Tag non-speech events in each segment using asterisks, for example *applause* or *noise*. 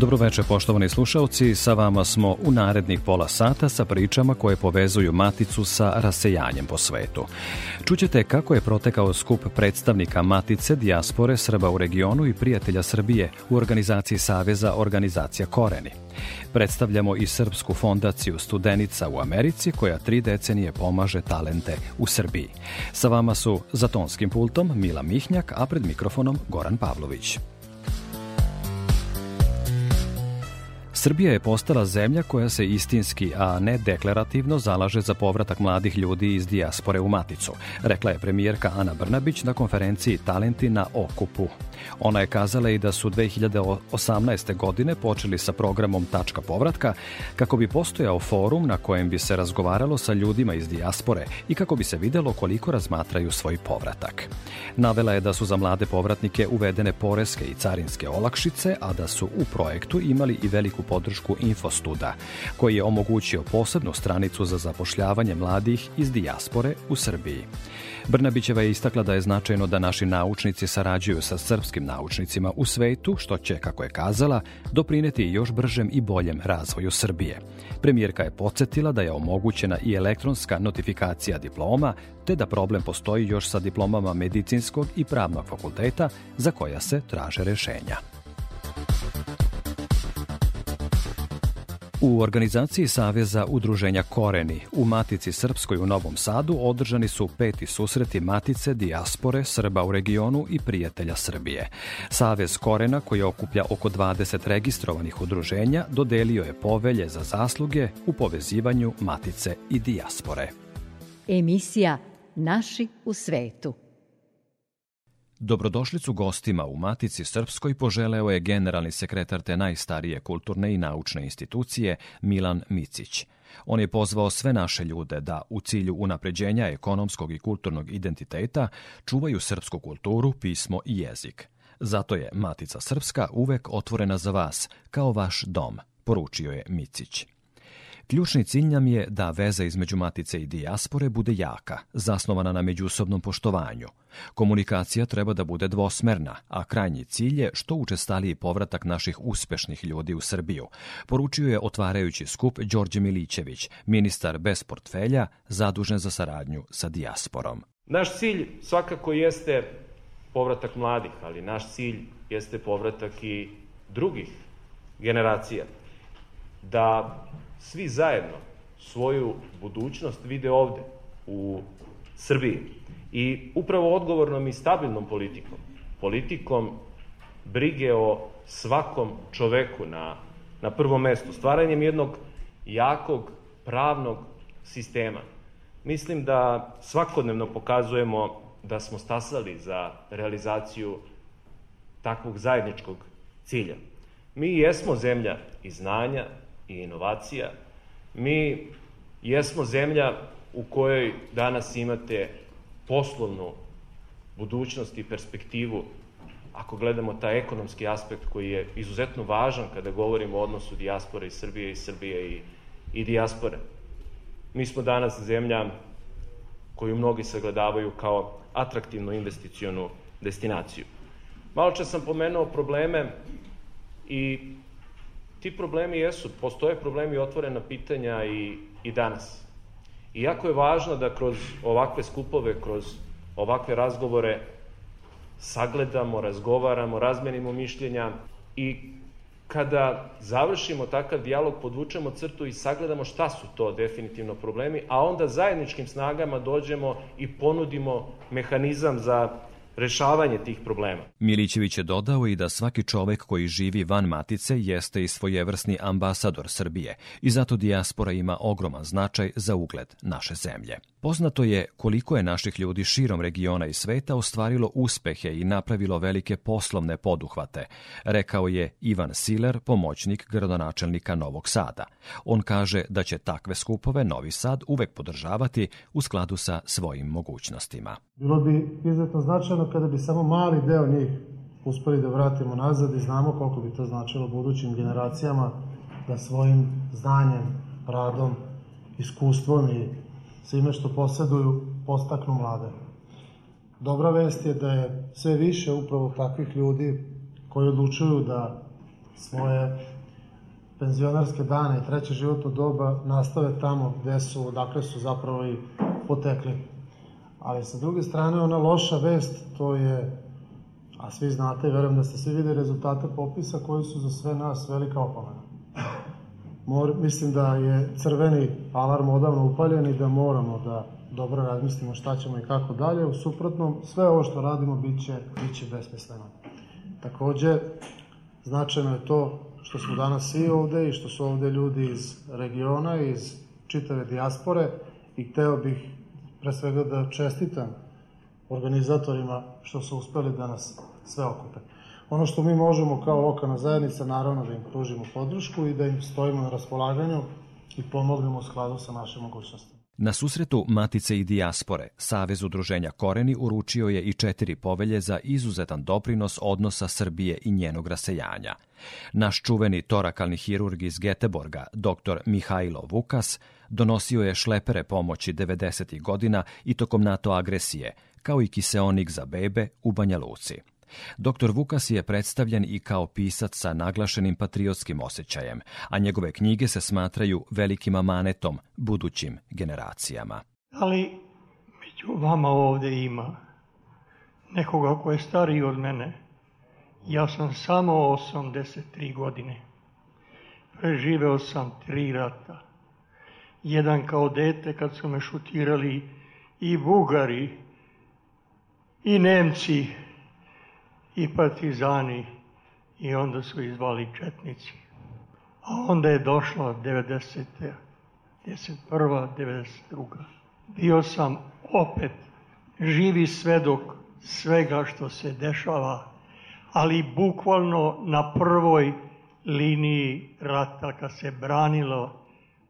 Dobroveče poštovani slušalci, sa vama smo u narednih pola sata sa pričama koje povezuju Maticu sa rasejanjem po svetu. Čućete kako je protekao skup predstavnika Matice, dijaspore, Srba u regionu i prijatelja Srbije u organizaciji Saveza Organizacija Koreni. Predstavljamo i Srpsku fondaciju Studenica u Americi koja tri decenije pomaže talente u Srbiji. Sa vama su za tonskim pultom Mila Mihnjak, a pred mikrofonom Goran Pavlović. Srbija je postala zemlja koja se istinski, a ne deklarativno zalaže za povratak mladih ljudi iz dijaspore u Maticu, rekla je premijerka Ana Brnabić na konferenciji Talenti na Okupu. Ona je kazala i da su 2018. godine počeli sa programom Tačka povratka kako bi postojao forum na kojem bi se razgovaralo sa ljudima iz dijaspore i kako bi se videlo koliko razmatraju svoj povratak. Navela je da su za mlade povratnike uvedene poreske i carinske olakšice, a da su u projektu imali i veliku podršku Infostuda, koji je omogućio posebnu stranicu za zapošljavanje mladih iz dijaspore u Srbiji. Brnabićeva je istakla da je značajno da naši naučnici sarađuju sa srpskim naučnicima u svetu, što će, kako je kazala, doprineti još bržem i boljem razvoju Srbije. Premijerka je podsjetila da je omogućena i elektronska notifikacija diploma, te da problem postoji još sa diplomama medicinskog i pravnog fakulteta za koja se traže rešenja. U organizaciji Saveza udruženja Koreni u Matici Srpskoj u Novom Sadu održani su peti susreti Matice, dijaspore, Srba u regionu i prijatelja Srbije. Savez Korena, koji okuplja oko 20 registrovanih udruženja, dodelio je povelje za zasluge u povezivanju Matice i dijaspore. Emisija Naši u svetu. Dobrodošlicu gostima u Matici Srpskoj poželeo je generalni sekretar te najstarije kulturne i naučne institucije Milan Micić. On je pozvao sve naše ljude da u cilju unapređenja ekonomskog i kulturnog identiteta čuvaju srpsku kulturu, pismo i jezik. Zato je Matica Srpska uvek otvorena za vas, kao vaš dom, poručio je Micić. Ključni cilj nam je da veza između matice i dijaspore bude jaka, zasnovana na međusobnom poštovanju. Komunikacija treba da bude dvosmerna, a krajnji cilj je što učestaliji povratak naših uspešnih ljudi u Srbiju, poručio je otvarajući skup Đorđe Milićević, ministar bez portfelja, zadužen za saradnju sa dijasporom. Naš cilj svakako jeste povratak mladih, ali naš cilj jeste povratak i drugih generacija. Da svi zajedno svoju budućnost vide ovde, u Srbiji. I upravo odgovornom i stabilnom politikom, politikom brige o svakom čoveku na, na prvom mestu, stvaranjem jednog jakog pravnog sistema. Mislim da svakodnevno pokazujemo da smo stasali za realizaciju takvog zajedničkog cilja. Mi jesmo zemlja i znanja, i inovacija. Mi jesmo zemlja u kojoj danas imate poslovnu budućnost i perspektivu ako gledamo taj ekonomski aspekt koji je izuzetno važan kada govorimo o odnosu dijaspore i Srbije i Srbije i, i dijaspore. Mi smo danas zemlja koju mnogi sagledavaju kao atraktivnu investicionu destinaciju. Malo čas sam pomenuo probleme i ti problemi jesu, postoje problemi otvorena pitanja i, i danas. I jako je važno da kroz ovakve skupove, kroz ovakve razgovore sagledamo, razgovaramo, razmenimo mišljenja i kada završimo takav dijalog, podvučemo crtu i sagledamo šta su to definitivno problemi, a onda zajedničkim snagama dođemo i ponudimo mehanizam za rešavanje tih problema. Milićević je dodao i da svaki čovek koji živi van matice jeste i svojevrsni ambasador Srbije i zato dijaspora ima ogroman značaj za ugled naše zemlje. Poznato je koliko je naših ljudi širom regiona i sveta ostvarilo uspehe i napravilo velike poslovne poduhvate, rekao je Ivan Siler, pomoćnik gradonačelnika Novog Sada. On kaže da će takve skupove Novi Sad uvek podržavati u skladu sa svojim mogućnostima. Bilo bi izuzetno značajno kada bi samo mali deo njih uspeli da vratimo nazad i znamo koliko bi to značilo budućim generacijama da svojim znanjem, radom, iskustvom i svime što posjeduju postaknu mlade. Dobra vest je da je sve više upravo takvih ljudi koji odlučuju da svoje penzionarske dane i treće životno doba nastave tamo gde su, odakle su zapravo i potekli. Ali sa druge strane, ona loša vest, to je, a svi znate, verujem da ste svi videli rezultate popisa koji su za sve nas velika opomena. Mor, mislim da je crveni alarm odavno upaljen i da moramo da dobro razmislimo šta ćemo i kako dalje. U suprotnom, sve ovo što radimo biće, biće besmisleno. Takođe, značajno je to što smo danas svi ovde i što su ovde ljudi iz regiona, iz čitave dijaspore i hteo bih pre svega da čestitam organizatorima što su uspeli da nas sve okupe. Ono što mi možemo kao lokalna zajednica, naravno da im pružimo podršku i da im stojimo na raspolaganju i pomognemo u skladu sa našim mogućnostima. Na susretu Matice i Dijaspore, Savez udruženja Koreni uručio je i četiri povelje za izuzetan doprinos odnosa Srbije i njenog rasejanja. Naš čuveni torakalni hirurg iz Geteborga, dr. Mihajlo Vukas, donosio je šlepere pomoći 90. godina i tokom NATO agresije, kao i kiseonik za bebe u Banja Luci. Dr. Vukas je predstavljen i kao pisac sa naglašenim patriotskim osjećajem, a njegove knjige se smatraju velikim amanetom budućim generacijama. Ali među vama ovde ima nekoga ko je stariji od mene. Ja sam samo 83 godine. Preživeo sam tri rata. Jedan kao dete kad su me šutirali i Bugari i Nemci i partizani i onda su izvali četnici. A onda je došla 90. 91. 92. Bio sam opet živi svedok svega što se dešava, ali bukvalno na prvoj liniji rata kad se branilo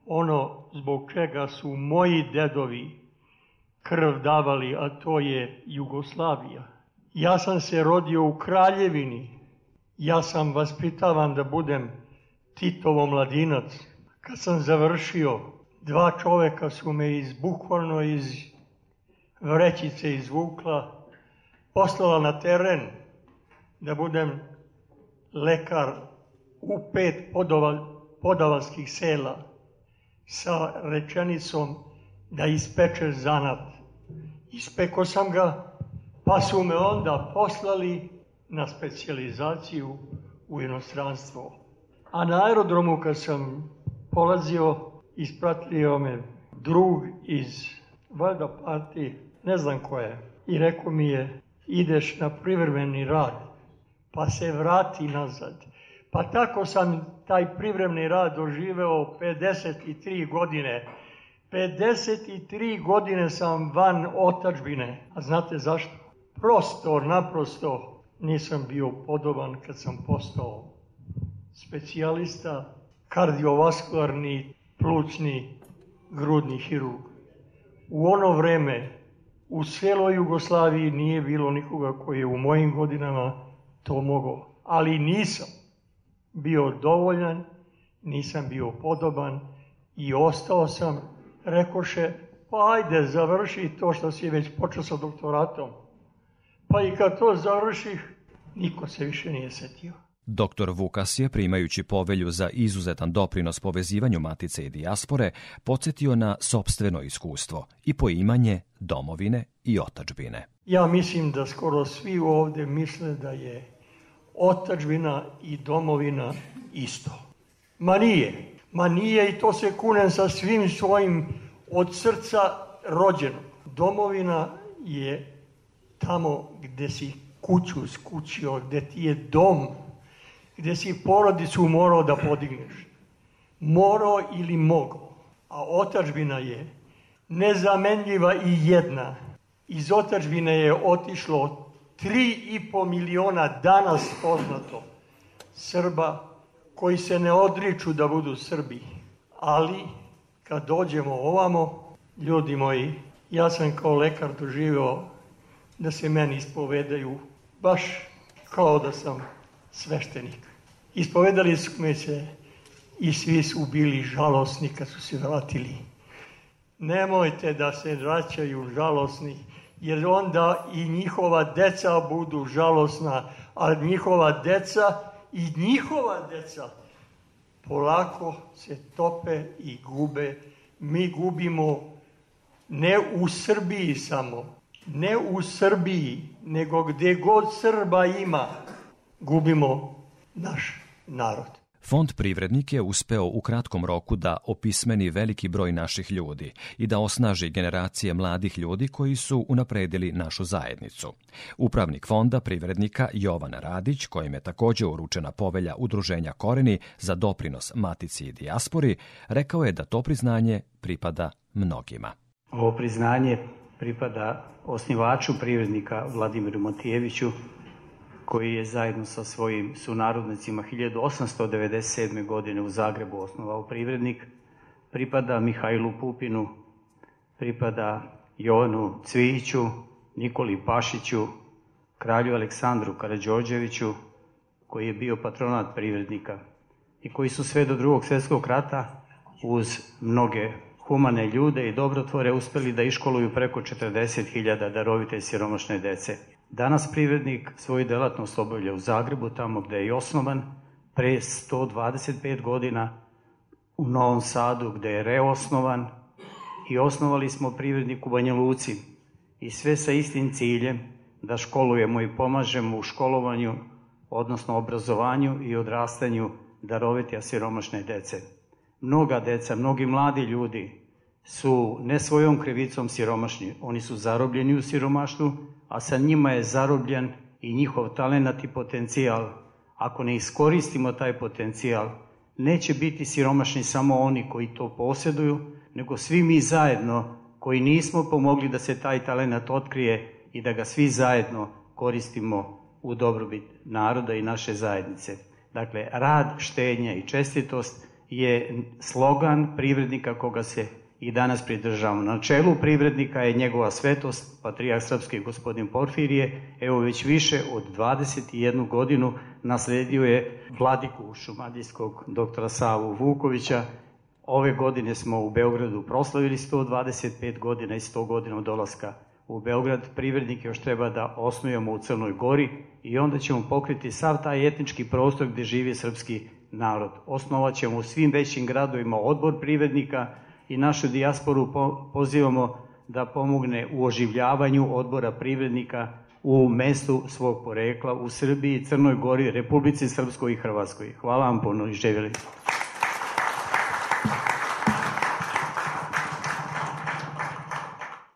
ono zbog čega su moji dedovi krv davali, a to je Jugoslavija. Ja sam se rodio u Kraljevini. Ja sam vaspitavan da budem Titovo mladinac. Kad sam završio, dva čoveka su me iz, bukvalno iz vrećice izvukla, poslala na teren da budem lekar u pet podova, podavalskih sela sa rečenicom da ispeče zanat. Ispeko sam ga Pa su me onda poslali na specijalizaciju u inostranstvo. A na aerodromu kad sam polazio, ispratio me drug iz valjda partije, ne znam ko je, i rekao mi je, ideš na privremeni rad, pa se vrati nazad. Pa tako sam taj privremeni rad doživeo 53 godine. 53 godine sam van otačbine. A znate zašto? Prosto, naprosto nisam bio podoban kad sam postao specijalista, kardiovaskularni, plućni, grudni hirurg. U ono vreme u celoj Jugoslaviji nije bilo nikoga koji je u mojim godinama to mogao. Ali nisam bio dovoljan, nisam bio podoban i ostao sam, rekoše, pa ajde, završi to što si već počeo sa doktoratom. Pa i kad to završih, niko se više nije setio. Doktor Vukas je, primajući povelju za izuzetan doprinos povezivanju matice i dijaspore, podsjetio na sobstveno iskustvo i poimanje domovine i otačbine. Ja mislim da skoro svi ovde misle da je otačbina i domovina isto. Ma nije. Ma nije i to se kunem sa svim svojim od srca rođenom. Domovina je tamo gde si kuću skućio, gde ti je dom, gde si porodicu morao da podigneš. Morao ili mogao. A otačbina je nezamenljiva i jedna. Iz otačbine je otišlo 3,5 miliona danas poznato Srba koji se ne odriču da budu Srbi. Ali, kad dođemo ovamo, ljudi moji, ja sam kao lekar doživeo da se meni ispovedaju baš kao da sam sveštenik. Ispovedali su me se i svi su bili žalosni kad su se vratili. Nemojte da se vraćaju žalosni, jer onda i njihova deca budu žalosna, a njihova deca i njihova deca polako se tope i gube. Mi gubimo ne u Srbiji samo, ne u Srbiji, nego gde god Srba ima, gubimo naš narod. Fond Privrednik je uspeo u kratkom roku da opismeni veliki broj naših ljudi i da osnaži generacije mladih ljudi koji su unapredili našu zajednicu. Upravnik Fonda Privrednika Jovan Radić, kojim je takođe uručena povelja Udruženja Koreni za doprinos Matici i Dijaspori, rekao je da to priznanje pripada mnogima. Ovo priznanje pripada osnivaču privrednika Vladimiru Matijeviću, koji je zajedno sa svojim sunarodnicima 1897. godine u Zagrebu osnovao privrednik, pripada Mihajlu Pupinu, pripada Jovanu Cvijiću, Nikoli Pašiću, kralju Aleksandru Karadžorđeviću, koji je bio patronat privrednika i koji su sve do drugog svjetskog rata uz mnoge humane ljude i dobrotvore uspeli da iškoluju preko 40.000 darovite i siromašne dece. Danas privrednik svoju delatnost obavlja u Zagrebu, tamo gde je i osnovan, pre 125 godina, u Novom Sadu gde je reosnovan i osnovali smo privrednik u Banja Luci i sve sa istim ciljem da školujemo i pomažemo u školovanju, odnosno obrazovanju i odrastanju darovite a siromašne dece. Mnoga deca, mnogi mladi ljudi su ne svojom krivicom siromašni, oni su zarobljeni u siromaštvu, a sa njima je zarobljen i njihov talenat i potencijal. Ako ne iskoristimo taj potencijal, neće biti siromašni samo oni koji to posjeduju, nego svi mi zajedno koji nismo pomogli da se taj talenat otkrije i da ga svi zajedno koristimo u dobrobit naroda i naše zajednice. Dakle, rad, štenja i čestitost je slogan privrednika koga se i danas pridržavamo. Na čelu privrednika je njegova svetost, patrijak srpski gospodin Porfirije, evo već više od 21 godinu nasledio je vladiku šumadijskog doktora Savu Vukovića. Ove godine smo u Beogradu proslavili 125 godina i 100 godina od dolaska u Beograd. Privrednik još treba da osnujemo u Crnoj Gori i onda ćemo pokriti sav taj etnički prostor gde živi srpski narod. Osnovat ćemo u svim većim gradovima odbor privrednika, i našu dijasporu pozivamo da pomogne u oživljavanju odbora privrednika u mestu svog porekla u Srbiji, Crnoj Gori, Republici Srpskoj i Hrvatskoj. Hvala vam puno i živjeli.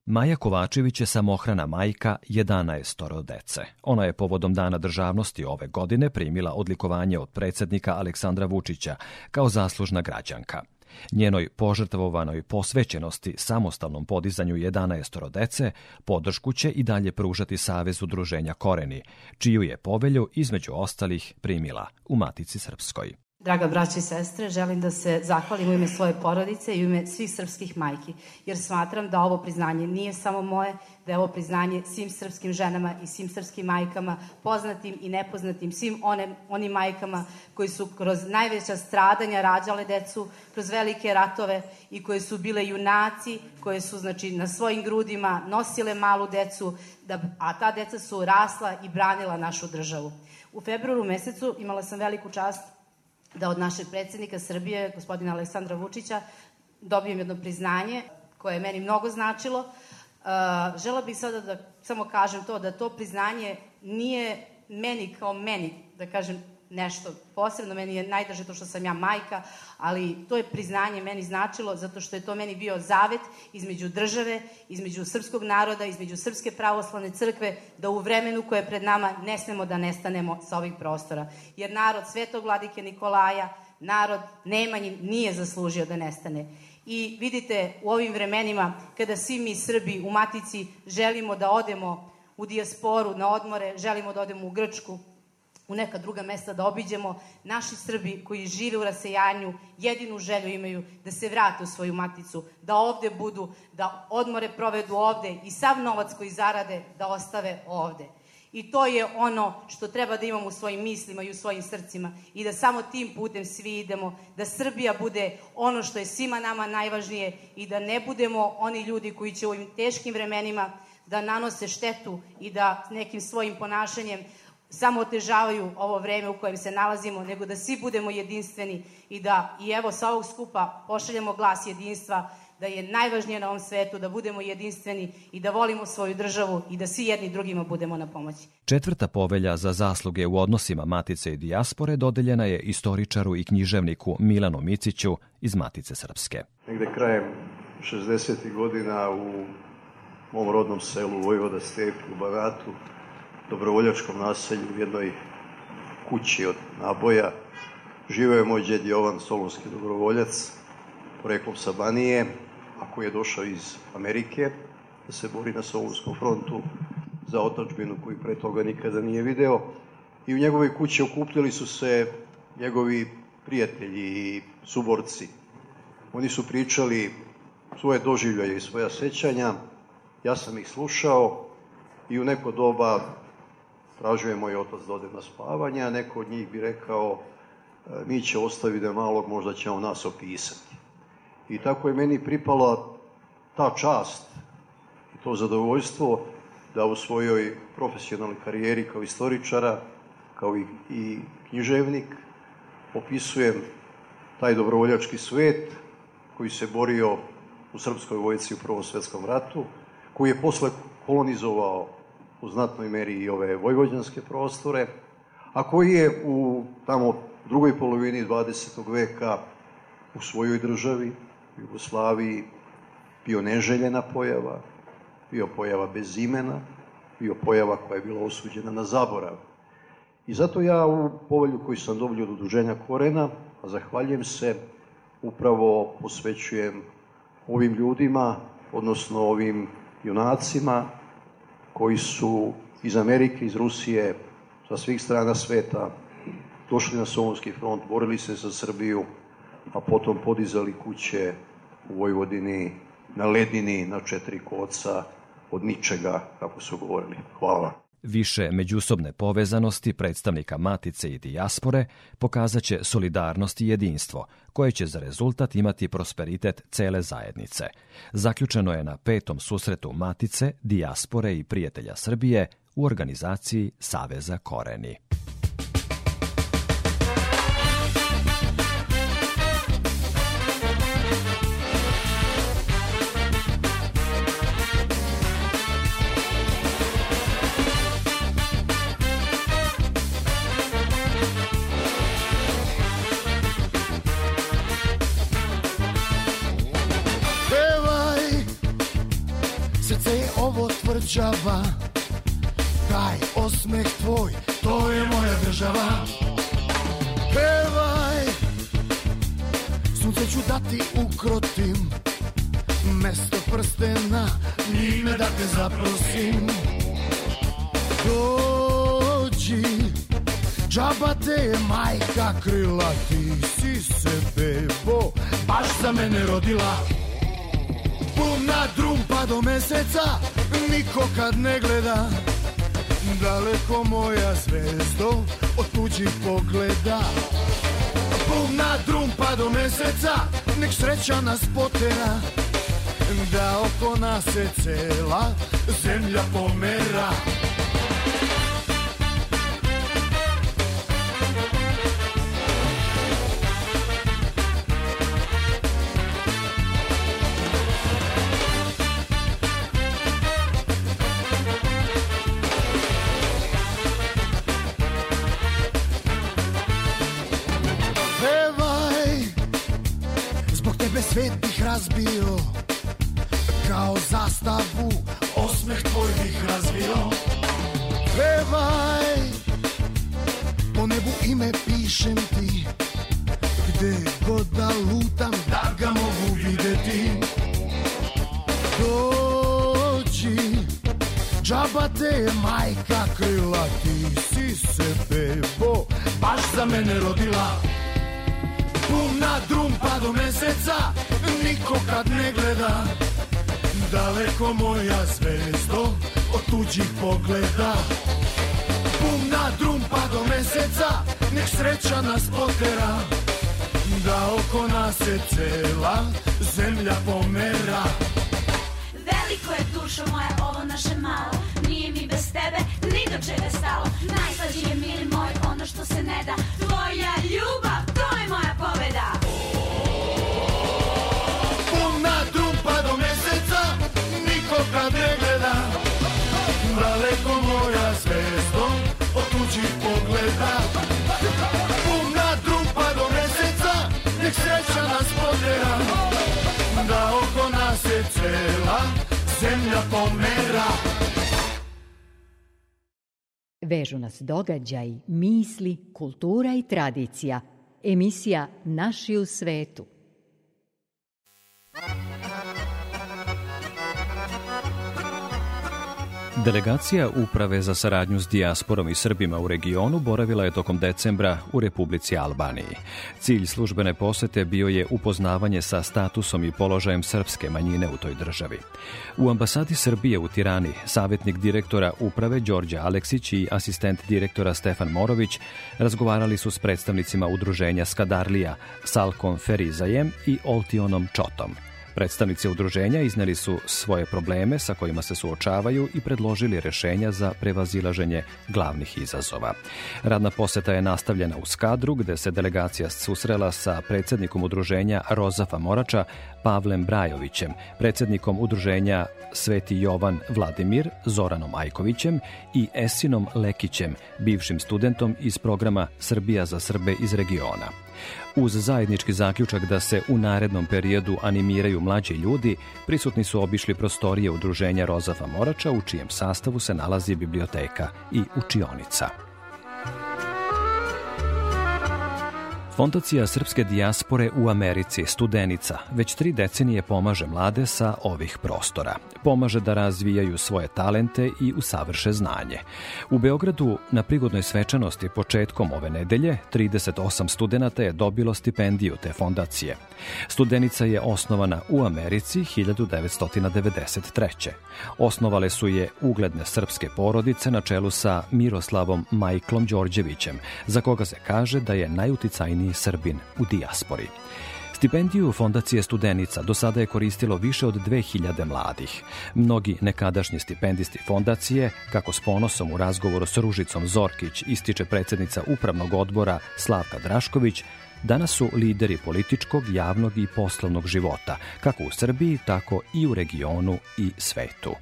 Maja Kovačević je samohrana majka 11 dece. Ona je povodom Dana državnosti ove godine primila odlikovanje od predsednika Aleksandra Vučića kao zaslužna građanka. Njenoj požrtvovanoj posvećenosti samostalnom podizanju 11 dece podršku će i dalje pružati Savez udruženja Koreni, čiju je povelju između ostalih primila u Matici Srpskoj. Draga braća i sestre, želim da se zahvalim u ime svoje porodice i u ime svih srpskih majki, jer smatram da ovo priznanje nije samo moje, da je ovo priznanje svim srpskim ženama i svim srpskim majkama, poznatim i nepoznatim, svim one, onim majkama koji su kroz najveća stradanja rađale decu, kroz velike ratove i koje su bile junaci, koje su znači, na svojim grudima nosile malu decu, da, a ta deca su rasla i branila našu državu. U februaru mesecu imala sam veliku čast da od našeg predsednika Srbije, gospodina Aleksandra Vučića, dobijem jedno priznanje koje je meni mnogo značilo. Uh, žela bih sada da samo kažem to, da to priznanje nije meni kao meni, da kažem, nešto posebno. Meni je najdrže to što sam ja majka, ali to je priznanje meni značilo zato što je to meni bio zavet između države, između srpskog naroda, između Srpske pravoslavne crkve, da u vremenu koje je pred nama ne smemo da nestanemo sa ovih prostora. Jer narod Svetog vladike Nikolaja, narod Nemanjin nije zaslužio da nestane. I vidite, u ovim vremenima, kada svi mi Srbi u Matici želimo da odemo u dijasporu na odmore, želimo da odemo u Grčku, u neka druga mesta da obiđemo. Naši Srbi koji žive u rasejanju jedinu želju imaju da se vrate u svoju maticu, da ovde budu, da odmore provedu ovde i sav novac koji zarade da ostave ovde. I to je ono što treba da imamo u svojim mislima i u svojim srcima i da samo tim putem svi idemo, da Srbija bude ono što je svima nama najvažnije i da ne budemo oni ljudi koji će u ovim teškim vremenima da nanose štetu i da nekim svojim ponašanjem samo otežavaju ovo vreme u kojem se nalazimo, nego da svi budemo jedinstveni i da i evo sa ovog skupa pošaljemo glas jedinstva, da je najvažnije na ovom svetu da budemo jedinstveni i da volimo svoju državu i da svi jedni drugima budemo na pomoći. Četvrta povelja za zasluge u odnosima Matice i dijaspore dodeljena je istoričaru i književniku Milanu Miciću iz Matice Srpske. Negde krajem 60. godina u mom rodnom selu Vojvoda Stepi u Baratu dobrovoljačkom naselju u jednoj kući od naboja. Živeo je moj djed Jovan, solunski dobrovoljac, poreklom sa Banije, a koji je došao iz Amerike da se bori na Solunskom frontu za otačbinu koju pre toga nikada nije video. I u njegovoj kući okupljali su se njegovi prijatelji i suborci. Oni su pričali svoje doživljaje i svoja sećanja, ja sam ih slušao i u neko doba tražio je moj otac da ode na spavanje, a neko od njih bi rekao e, mi će ostaviti da malog, možda će on nas opisati. I tako je meni pripala ta čast i to zadovoljstvo da u svojoj profesionalnoj karijeri kao istoričara, kao i, i književnik, opisujem taj dobrovoljački svet koji se borio u srpskoj vojci u Prvom svetskom ratu, koji je posle kolonizovao u znatnoj meri i ove vojvođanske prostore, a koji je u tamo drugoj polovini 20. veka u svojoj državi, Jugoslaviji, bio neželjena pojava, bio pojava bez imena, bio pojava koja je bila osuđena na zaborav. I zato ja u povelju koju sam dobio od udruženja Korena, a zahvaljujem se, upravo posvećujem ovim ljudima, odnosno ovim junacima koji su iz Amerike, iz Rusije, sa svih strana sveta došli na Solunski front, borili se za Srbiju, a potom podizali kuće u Vojvodini, na ledini, na četiri koca, od ničega, kako su govorili. Hvala. Više međusobne povezanosti predstavnika matice i dijaspore pokazaće solidarnost i jedinstvo, koje će za rezultat imati prosperitet cele zajednice. Zaključeno je na petom susretu matice, dijaspore i prijatelja Srbije u organizaciji Saveza Koreni. Država. Taj osmeh tvoj, to je moja država. Pevaj. Sunce ću dati ukrotim Mesto prstena, njime da te zaprosim. Dođi Džaba te je majka krila Ti si se bebo Baš za mene rodila. Puna drumpa do meseca Niko kad ne gleda Daleko moja zvezdo Od tuđih pogleda. Puna drumpa do meseca Nek sreća nas potera Da oko nas se cela Zemlja pomera svet bih razbio Kao zastavu Osmeh tvoj bih razbio. Pevaj Po nebu ime pišem ti Gde god da lutam Da ga mogu videti. Dođi Džaba te je majka krila Ti si se bebo Baš za mene rodila. Puna drumpa do meseca Niko kad ne gleda Daleko moja zvezdo Od tuđih pogleda. Puna drumpa do meseca Nek sreća nas potera. Da oko nas se cela Zemlja pomera. Veliko je dušo moja ovo naše Zemlja pomera Vežu nas događaj, misli, kultura i tradicija. Emisija Naši u svetu. Delegacija Uprave za saradnju s dijasporom i Srbima u regionu boravila je tokom decembra u Republici Albaniji. Cilj službene posete bio je upoznavanje sa statusom i položajem srpske manjine u toj državi. U ambasadi Srbije u Tirani, savjetnik direktora Uprave Đorđa Aleksić i asistent direktora Stefan Morović razgovarali su s predstavnicima udruženja Skadarlija, Salkom Ferizajem i Oltionom Čotom. Predstavnici udruženja izneli su svoje probleme sa kojima se suočavaju i predložili rešenja za prevazilaženje glavnih izazova. Radna poseta je nastavljena u Skadru, gde se delegacija susrela sa predsednikom udruženja Rozafa Morača, Pavlem Brajovićem, predsednikom udruženja Sveti Jovan Vladimir, Zoranom Ajkovićem i Esinom Lekićem, bivšim studentom iz programa Srbija za Srbe iz regiona. Uz zajednički zaključak da se u narednom periodu animiraju mlađi ljudi, prisutni su obišli prostorije udruženja Rozafa Morača, u čijem sastavu se nalazi biblioteka i učionica. Fondacija Srpske dijaspore u Americi, Studenica, već tri decenije pomaže mlade sa ovih prostora. Pomaže da razvijaju svoje talente i usavrše znanje. U Beogradu na prigodnoj svečanosti početkom ove nedelje 38 studenta je dobilo stipendiju te fondacije. Studenica je osnovana u Americi 1993. Osnovale su je ugledne srpske porodice na čelu sa Miroslavom Majklom Đorđevićem, za koga se kaže da je najuticajniji Srbin u dijaspori. Stipendiju Fondacije Studenica do sada je koristilo više od 2000 mladih. Mnogi nekadašnji stipendisti fondacije, kako s ponosom u razgovoru s Ružicom Zorkić ističe predsednica upravnog odbora Slavka Drašković, danas su lideri političkog, javnog i poslovnog života, kako u Srbiji, tako i u regionu i svetu.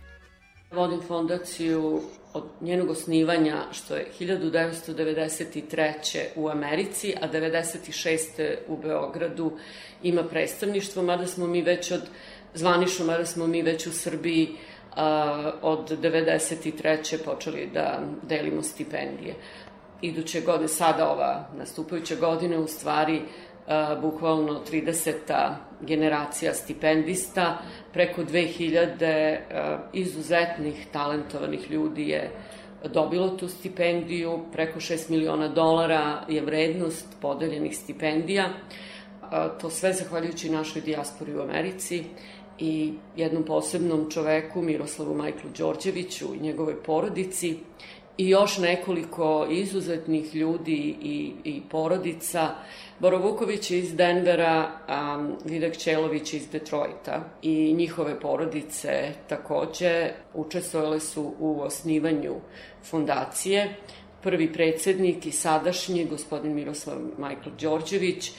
Vodim fondaciju od njenog osnivanja, što je 1993. u Americi, a 96. u Beogradu ima predstavništvo, mada smo mi već od, zvanično, mada smo mi već u Srbiji a, od 93. počeli da delimo stipendije. Iduće godine, sada ova nastupajuća godina, u stvari bukvalno 30. generacija stipendista, preko 2000 a, izuzetnih talentovanih ljudi je dobilo tu stipendiju, preko 6 miliona dolara je vrednost podeljenih stipendija, to sve zahvaljujući našoj dijaspori u Americi i jednom posebnom čoveku, Miroslavu Majklu Đorđeviću i njegovoj porodici, i još nekoliko izuzetnih ljudi i, i porodica. Boro Vuković iz Denvera, um, Vidak Ćelović iz Detroita i njihove porodice takođe učestvovale su u osnivanju fondacije. Prvi predsednik i sadašnji, gospodin Miroslav Majkl Đorđević,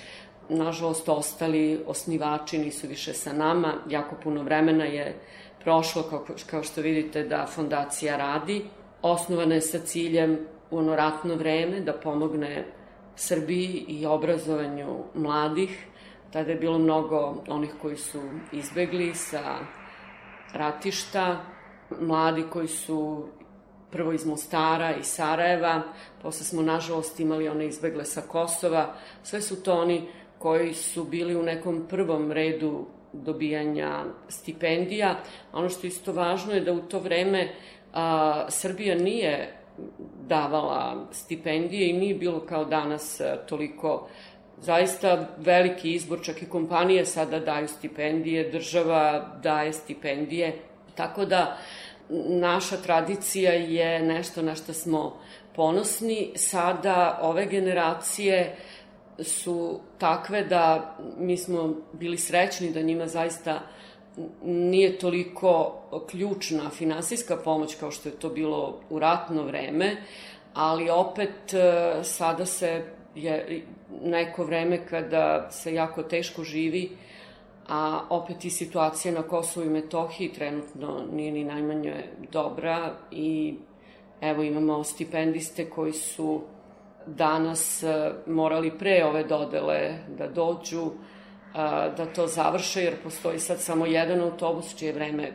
nažalost ostali osnivači nisu više sa nama, jako puno vremena je prošlo, kao, kao što vidite, da fondacija radi osnovana je sa ciljem u ono ratno vreme da pomogne Srbiji i obrazovanju mladih, Tada je bilo mnogo onih koji su izbegli sa ratišta, mladi koji su prvo iz Mostara i Sarajeva, posle smo nažalost imali one izbegle sa Kosova, sve su to oni koji su bili u nekom prvom redu dobijanja stipendija. Ono što je isto važno je da u to vreme a, Srbija nije davala stipendije i nije bilo kao danas a, toliko zaista veliki izbor, čak i kompanije sada daju stipendije, država daje stipendije, tako da naša tradicija je nešto na što smo ponosni. Sada ove generacije su takve da mi smo bili srećni da njima zaista nije toliko ključna finansijska pomoć kao što je to bilo u ratno vreme, ali opet e, sada se je neko vreme kada se jako teško živi, a opet i situacija na Kosovu i Metohiji trenutno nije ni najmanje dobra i evo imamo stipendiste koji su danas e, morali pre ove dodele da dođu, da to završe, jer postoji sad samo jedan autobus čije vreme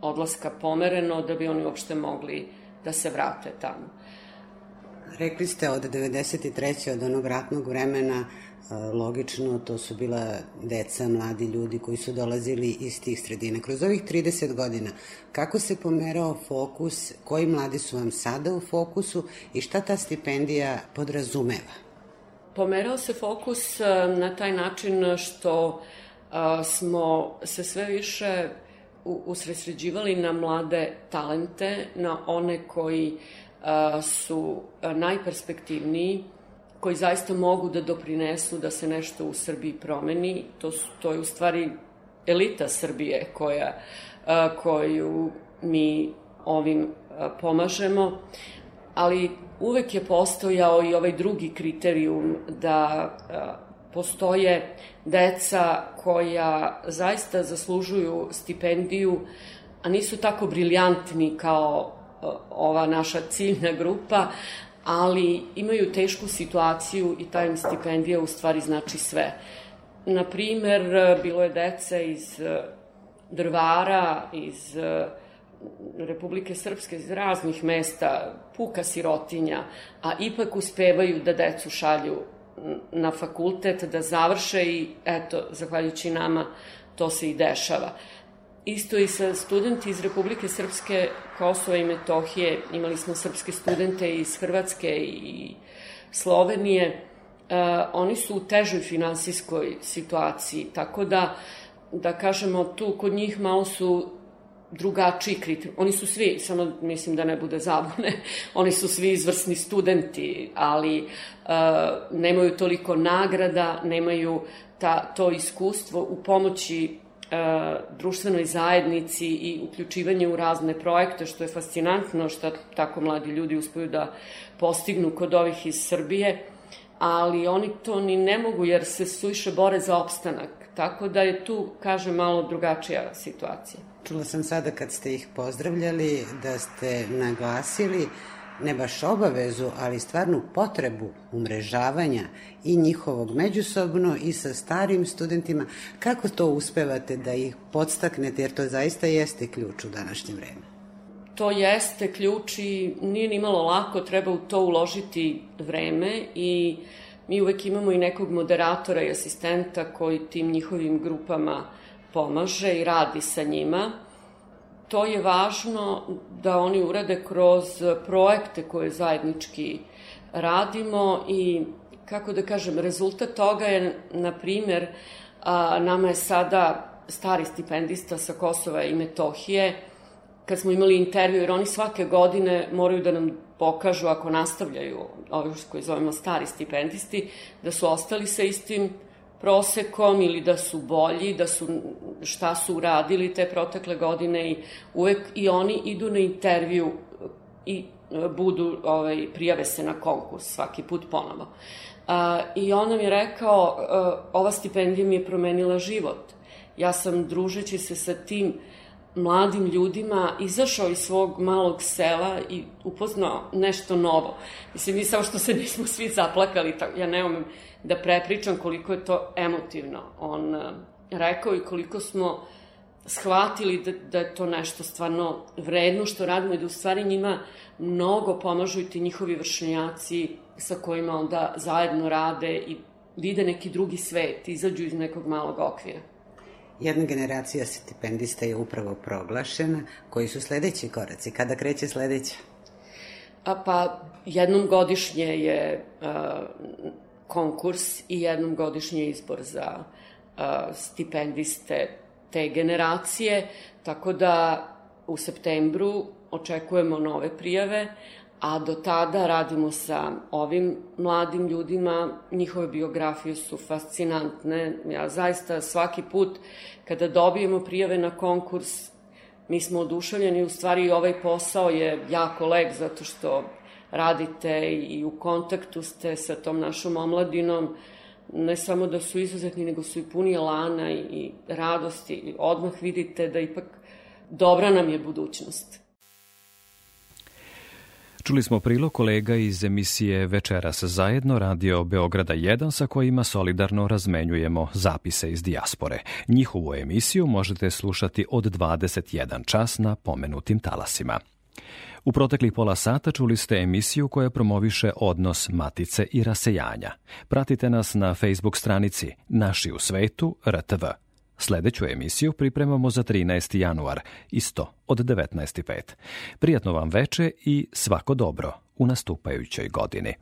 odlaska pomereno, da bi oni uopšte mogli da se vrate tamo. Rekli ste od 93. od onog ratnog vremena logično, to su bila deca, mladi ljudi koji su dolazili iz tih sredina. Kroz ovih 30 godina, kako se pomerao fokus, koji mladi su vam sada u fokusu i šta ta stipendija podrazumeva? Pomerao se fokus na taj način što smo se sve više usresređivali na mlade talente, na one koji su najperspektivniji, koji zaista mogu da doprinesu da se nešto u Srbiji promeni. To, su, to je u stvari elita Srbije koja, koju mi ovim pomažemo, ali uvek je postojao i ovaj drugi kriterijum da postoje deca koja zaista zaslužuju stipendiju, a nisu tako briljantni kao ova naša ciljna grupa, ali imaju tešku situaciju i ta im stipendija u stvari znači sve. Na primer, bilo je dece iz Drvara, iz Republike Srpske, iz raznih mesta, puka sirotinja, a ipak uspevaju da decu šalju na fakultet, da završe i eto, zahvaljujući nama, to se i dešava. Isto i sa studenti iz Republike Srpske, Kosova i Metohije, imali smo srpske studente iz Hrvatske i Slovenije, uh, oni su u težoj finansijskoj situaciji, tako da, da kažemo, tu kod njih malo su drugačiji kriterijum. Oni su svi, samo mislim da ne bude zabune, *laughs* oni su svi izvrsni studenti, ali uh, nemaju toliko nagrada, nemaju ta, to iskustvo u pomoći E, društvenoj zajednici i uključivanje u razne projekte, što je fascinantno što tako mladi ljudi uspeju da postignu kod ovih iz Srbije, ali oni to ni ne mogu jer se suviše bore za opstanak. Tako da je tu, kaže, malo drugačija situacija. Čula sam sada kad ste ih pozdravljali da ste naglasili ne baš obavezu, ali stvarnu potrebu umrežavanja i njihovog međusobno i sa starim studentima. Kako to uspevate da ih podstaknete, jer to zaista jeste ključ u današnje vreme? To jeste ključ i nije ni malo lako, treba u to uložiti vreme i mi uvek imamo i nekog moderatora i asistenta koji tim njihovim grupama pomaže i radi sa njima. To je važno da oni urade kroz projekte koje zajednički radimo i kako da kažem, rezultat toga je, na primer, nama je sada stari stipendista sa Kosova i Metohije, kad smo imali intervju, jer oni svake godine moraju da nam pokažu, ako nastavljaju, ovi koji zovemo stari stipendisti, da su ostali sa istim prosekom ili da su bolji, da su šta su uradili te protekle godine i uvek i oni idu na intervju i e, budu, ovaj, prijave se na konkurs svaki put ponovo. A, I on nam je rekao, e, ova stipendija mi je promenila život. Ja sam, družeći se sa tim mladim ljudima, izašao iz svog malog sela i upoznao nešto novo. Mislim, mi samo što se nismo svi zaplakali, tako, ja ne umem da prepričam koliko je to emotivno on uh, rekao i koliko smo shvatili da, da je to nešto stvarno vredno što radimo i da u stvari njima mnogo pomažu i ti njihovi vršnjaci sa kojima onda zajedno rade i vide neki drugi svet, izađu iz nekog malog okvira. Jedna generacija stipendista je upravo proglašena. Koji su sledeći koraci? Kada kreće sledeća? A pa, jednom godišnje je a, konkurs i jednom godišnje izbor za stipendiste te generacije, tako da u septembru očekujemo nove prijave, a do tada radimo sa ovim mladim ljudima, njihove biografije su fascinantne. Ja zaista svaki put kada dobijemo prijave na konkurs, mi smo oduševljeni, u stvari ovaj posao je jako lep zato što radite i u kontaktu ste sa tom našom omladinom, ne samo da su izuzetni, nego su i puni elana i radosti. Odmah vidite da ipak dobra nam je budućnost. Čuli smo prilog kolega iz emisije Večeras zajedno radio Beograda 1 sa kojima solidarno razmenjujemo zapise iz dijaspore. Njihovu emisiju možete slušati od 21 čas na pomenutim talasima. U proteklih pola sata čuli ste emisiju koja promoviše odnos matice i rasejanja. Pratite nas na Facebook stranici Naši u svetu RTV. Sledeću emisiju pripremamo za 13. januar, isto od 19.5. Prijatno vam veče i svako dobro u nastupajućoj godini.